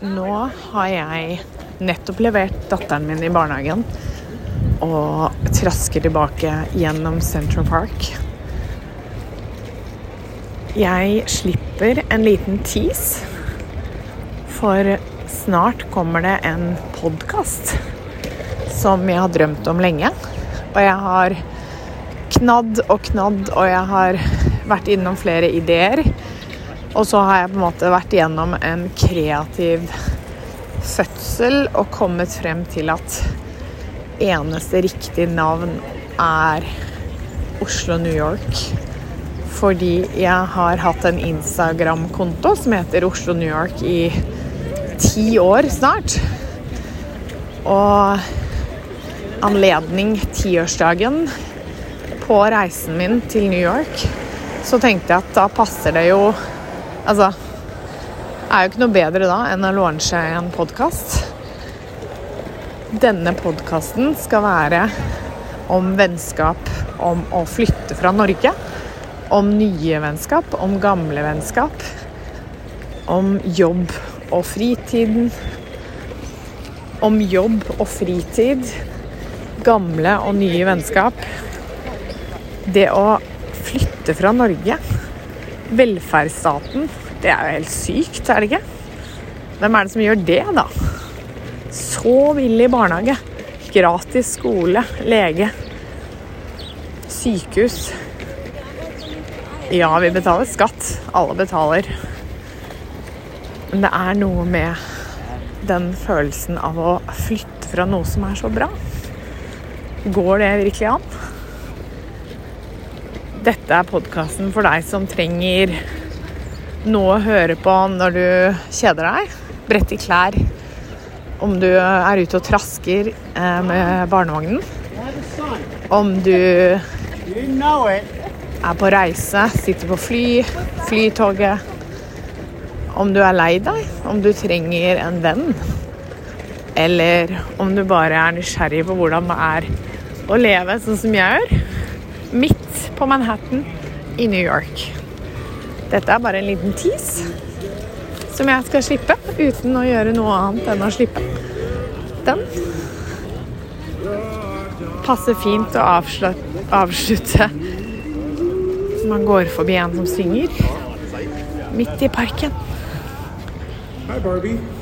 Nå har jeg nettopp levert datteren min i barnehagen og trasker tilbake gjennom Central Park. Jeg slipper en liten tease, for snart kommer det en podkast som jeg har drømt om lenge. Og jeg har knadd og knadd, og jeg har vært innom flere ideer. Og så har jeg på en måte vært gjennom en kreativ fødsel og kommet frem til at eneste riktige navn er Oslo, New York. Fordi jeg har hatt en Instagram-konto som heter Oslo, New York i ti år snart. Og anledning tiårsdagen på reisen min til New York, så tenkte jeg at da passer det jo Altså, det er jo ikke noe bedre da enn å launche en podkast. Denne podkasten skal være om vennskap, om å flytte fra Norge. Om nye vennskap, om gamle vennskap. Om jobb og fritiden. Om jobb og fritid. Gamle og nye vennskap. Det å flytte fra Norge velferdsstaten. Det er jo helt sykt, er det ikke? Hvem er det som gjør det, da? Så billig barnehage. Gratis skole, lege, sykehus. Ja, vi betaler skatt. Alle betaler. Men det er noe med den følelsen av å flytte fra noe som er så bra. Går det virkelig an? Dette er podkasten for deg som trenger noe å høre på når du kjeder deg. Brette klær. Om du er ute og trasker eh, med barnevognen. Om du er på reise, sitter på fly, flytoget. Om du er lei deg, om du trenger en venn. Eller om du bare er nysgjerrig på hvordan det er å leve sånn som jeg gjør. Midt på Manhattan i New York. Dette er bare en liten tease som jeg skal slippe uten å gjøre noe annet enn å slippe. Den passer fint å avslutte man går forbi en som synger midt i parken. Hi, Barbie.